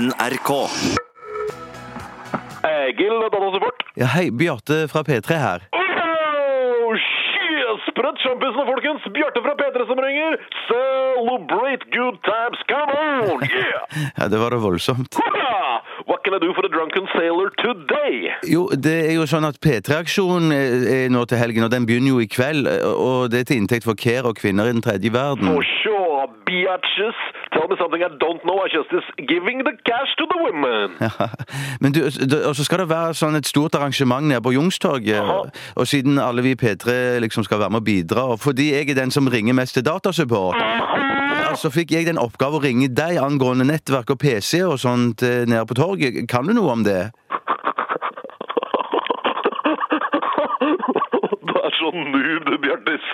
NRK. Egil, Datasupport. Ja, hei, Bjarte fra P3 her. Oh, shit! Sprøtt kjempisene, folkens! Bjarte fra P3 som ringer! Celebrate good times, come on! Yeah! Ja, Det var da voldsomt. Can I do for the drunken sailor today? Jo, det er jo sånn at P3-aksjonen er er nå til helgen, og den begynner jo i kveld. Og det er til inntekt for care og kvinner i den tredje verden. For sure, biatches! Tell me something I don't know. I just is giving the cash to the women. Ja, Men du, og så skal det være sånn et stort arrangement nede på Youngstorget. Og siden alle vi i P3 liksom skal være med og bidra, og fordi jeg er den som ringer mest til datasupport, så fikk jeg den oppgave å ringe deg angående nettverk og PC og sånt eh, nede på torget. Kan du noe om det? Du er så noob, du, Bjartis.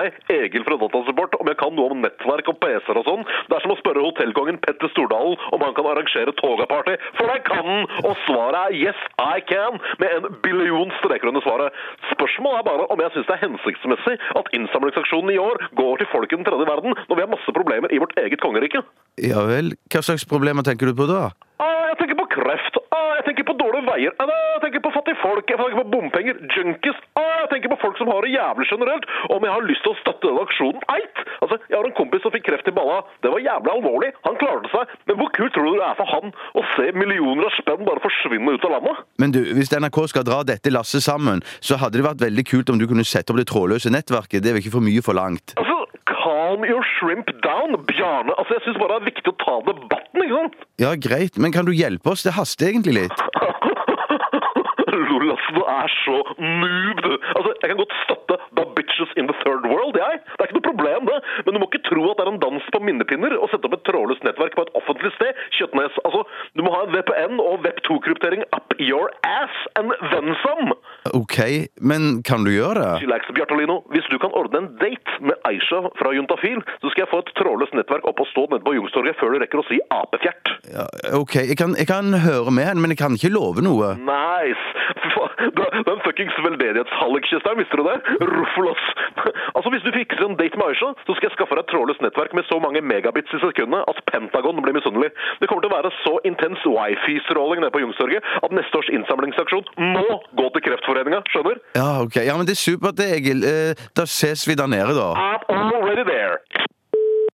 Meg, Egil fra Datasupport, om jeg kan noe om nettverk og PC-er og sånn, det er som å spørre hotellkongen Petter Stordalen om han kan arrangere togaparty. For jeg kan han! Og svaret er yes, I can, med en billion streker under svaret. Spørsmålet er bare om jeg syns det er hensiktsmessig at innsamlingsaksjonen i år går til folk i den tredje verden, når vi har masse problemer i vårt eget kongerike. Ja vel, hva slags problemer tenker du på da? Ah, jeg tenker på kreft. Ah, jeg tenker på dårlige veier. Ah, jeg tenker på fattige folk. Jeg tenker på bompenger. Junkies. Ah, jeg tenker på folk som har det jævlig generelt. Om jeg har lyst til å støtte denne aksjonen. Eit! Altså, Jeg har en kompis som fikk kreft i balla. Det var jævlig alvorlig. Han klarte seg. Men hvor kult tror du det er for han å se millioner av spenn bare forsvinne ut av landet? Men du, hvis NRK skal dra dette lasset sammen, så hadde det vært veldig kult om du kunne sette opp det trådløse nettverket. Det er vel ikke for mye forlangt? Altså, calm your shrimp down, Bjarne. Altså, Jeg syns bare det er viktig å ta debatten, ikke sant? Ja, greit, men kan du hjelpe oss? Det haster egentlig litt. Er så noob. Altså, Jeg kan godt støtte The Bitches in the Third World, jeg. Det er ikke noe problem, det. Men du må ikke tro at det er en dans på minnepinner å sette opp et trådløst nettverk på et offentlig sted. Kjøttnes. Altså, du må ha en VPN og Web2-kryptering up your ass and then some. Ok, men kan du gjøre det? Chillax, Bjartolino. Hvis du kan ordne en date med Aisha fra Juntafil, så skal jeg få et trådløst nettverk opp og stå nede på Youngstorget før du rekker å si apefjert. Ja, ok, jeg kan, jeg kan høre med henne, men jeg kan ikke love noe. Nice! Du er en fuckings veldedighetshallikkyster, visste du det? Ruffelos! Altså, hvis du fikser en date med Aisha, så skal jeg skaffe deg et trådløst nettverk med så mange megabits i sekundet at Pentagon blir misunnelig. Det kommer til å være så intens wifi-stråling nede på Youngstorget at neste års innsamlingsaksjon må gå til Kreftforeninga, skjønner? Ja, ok. Ja, men det er supert, det, Egil. Eh, da ses vi der nede, da. All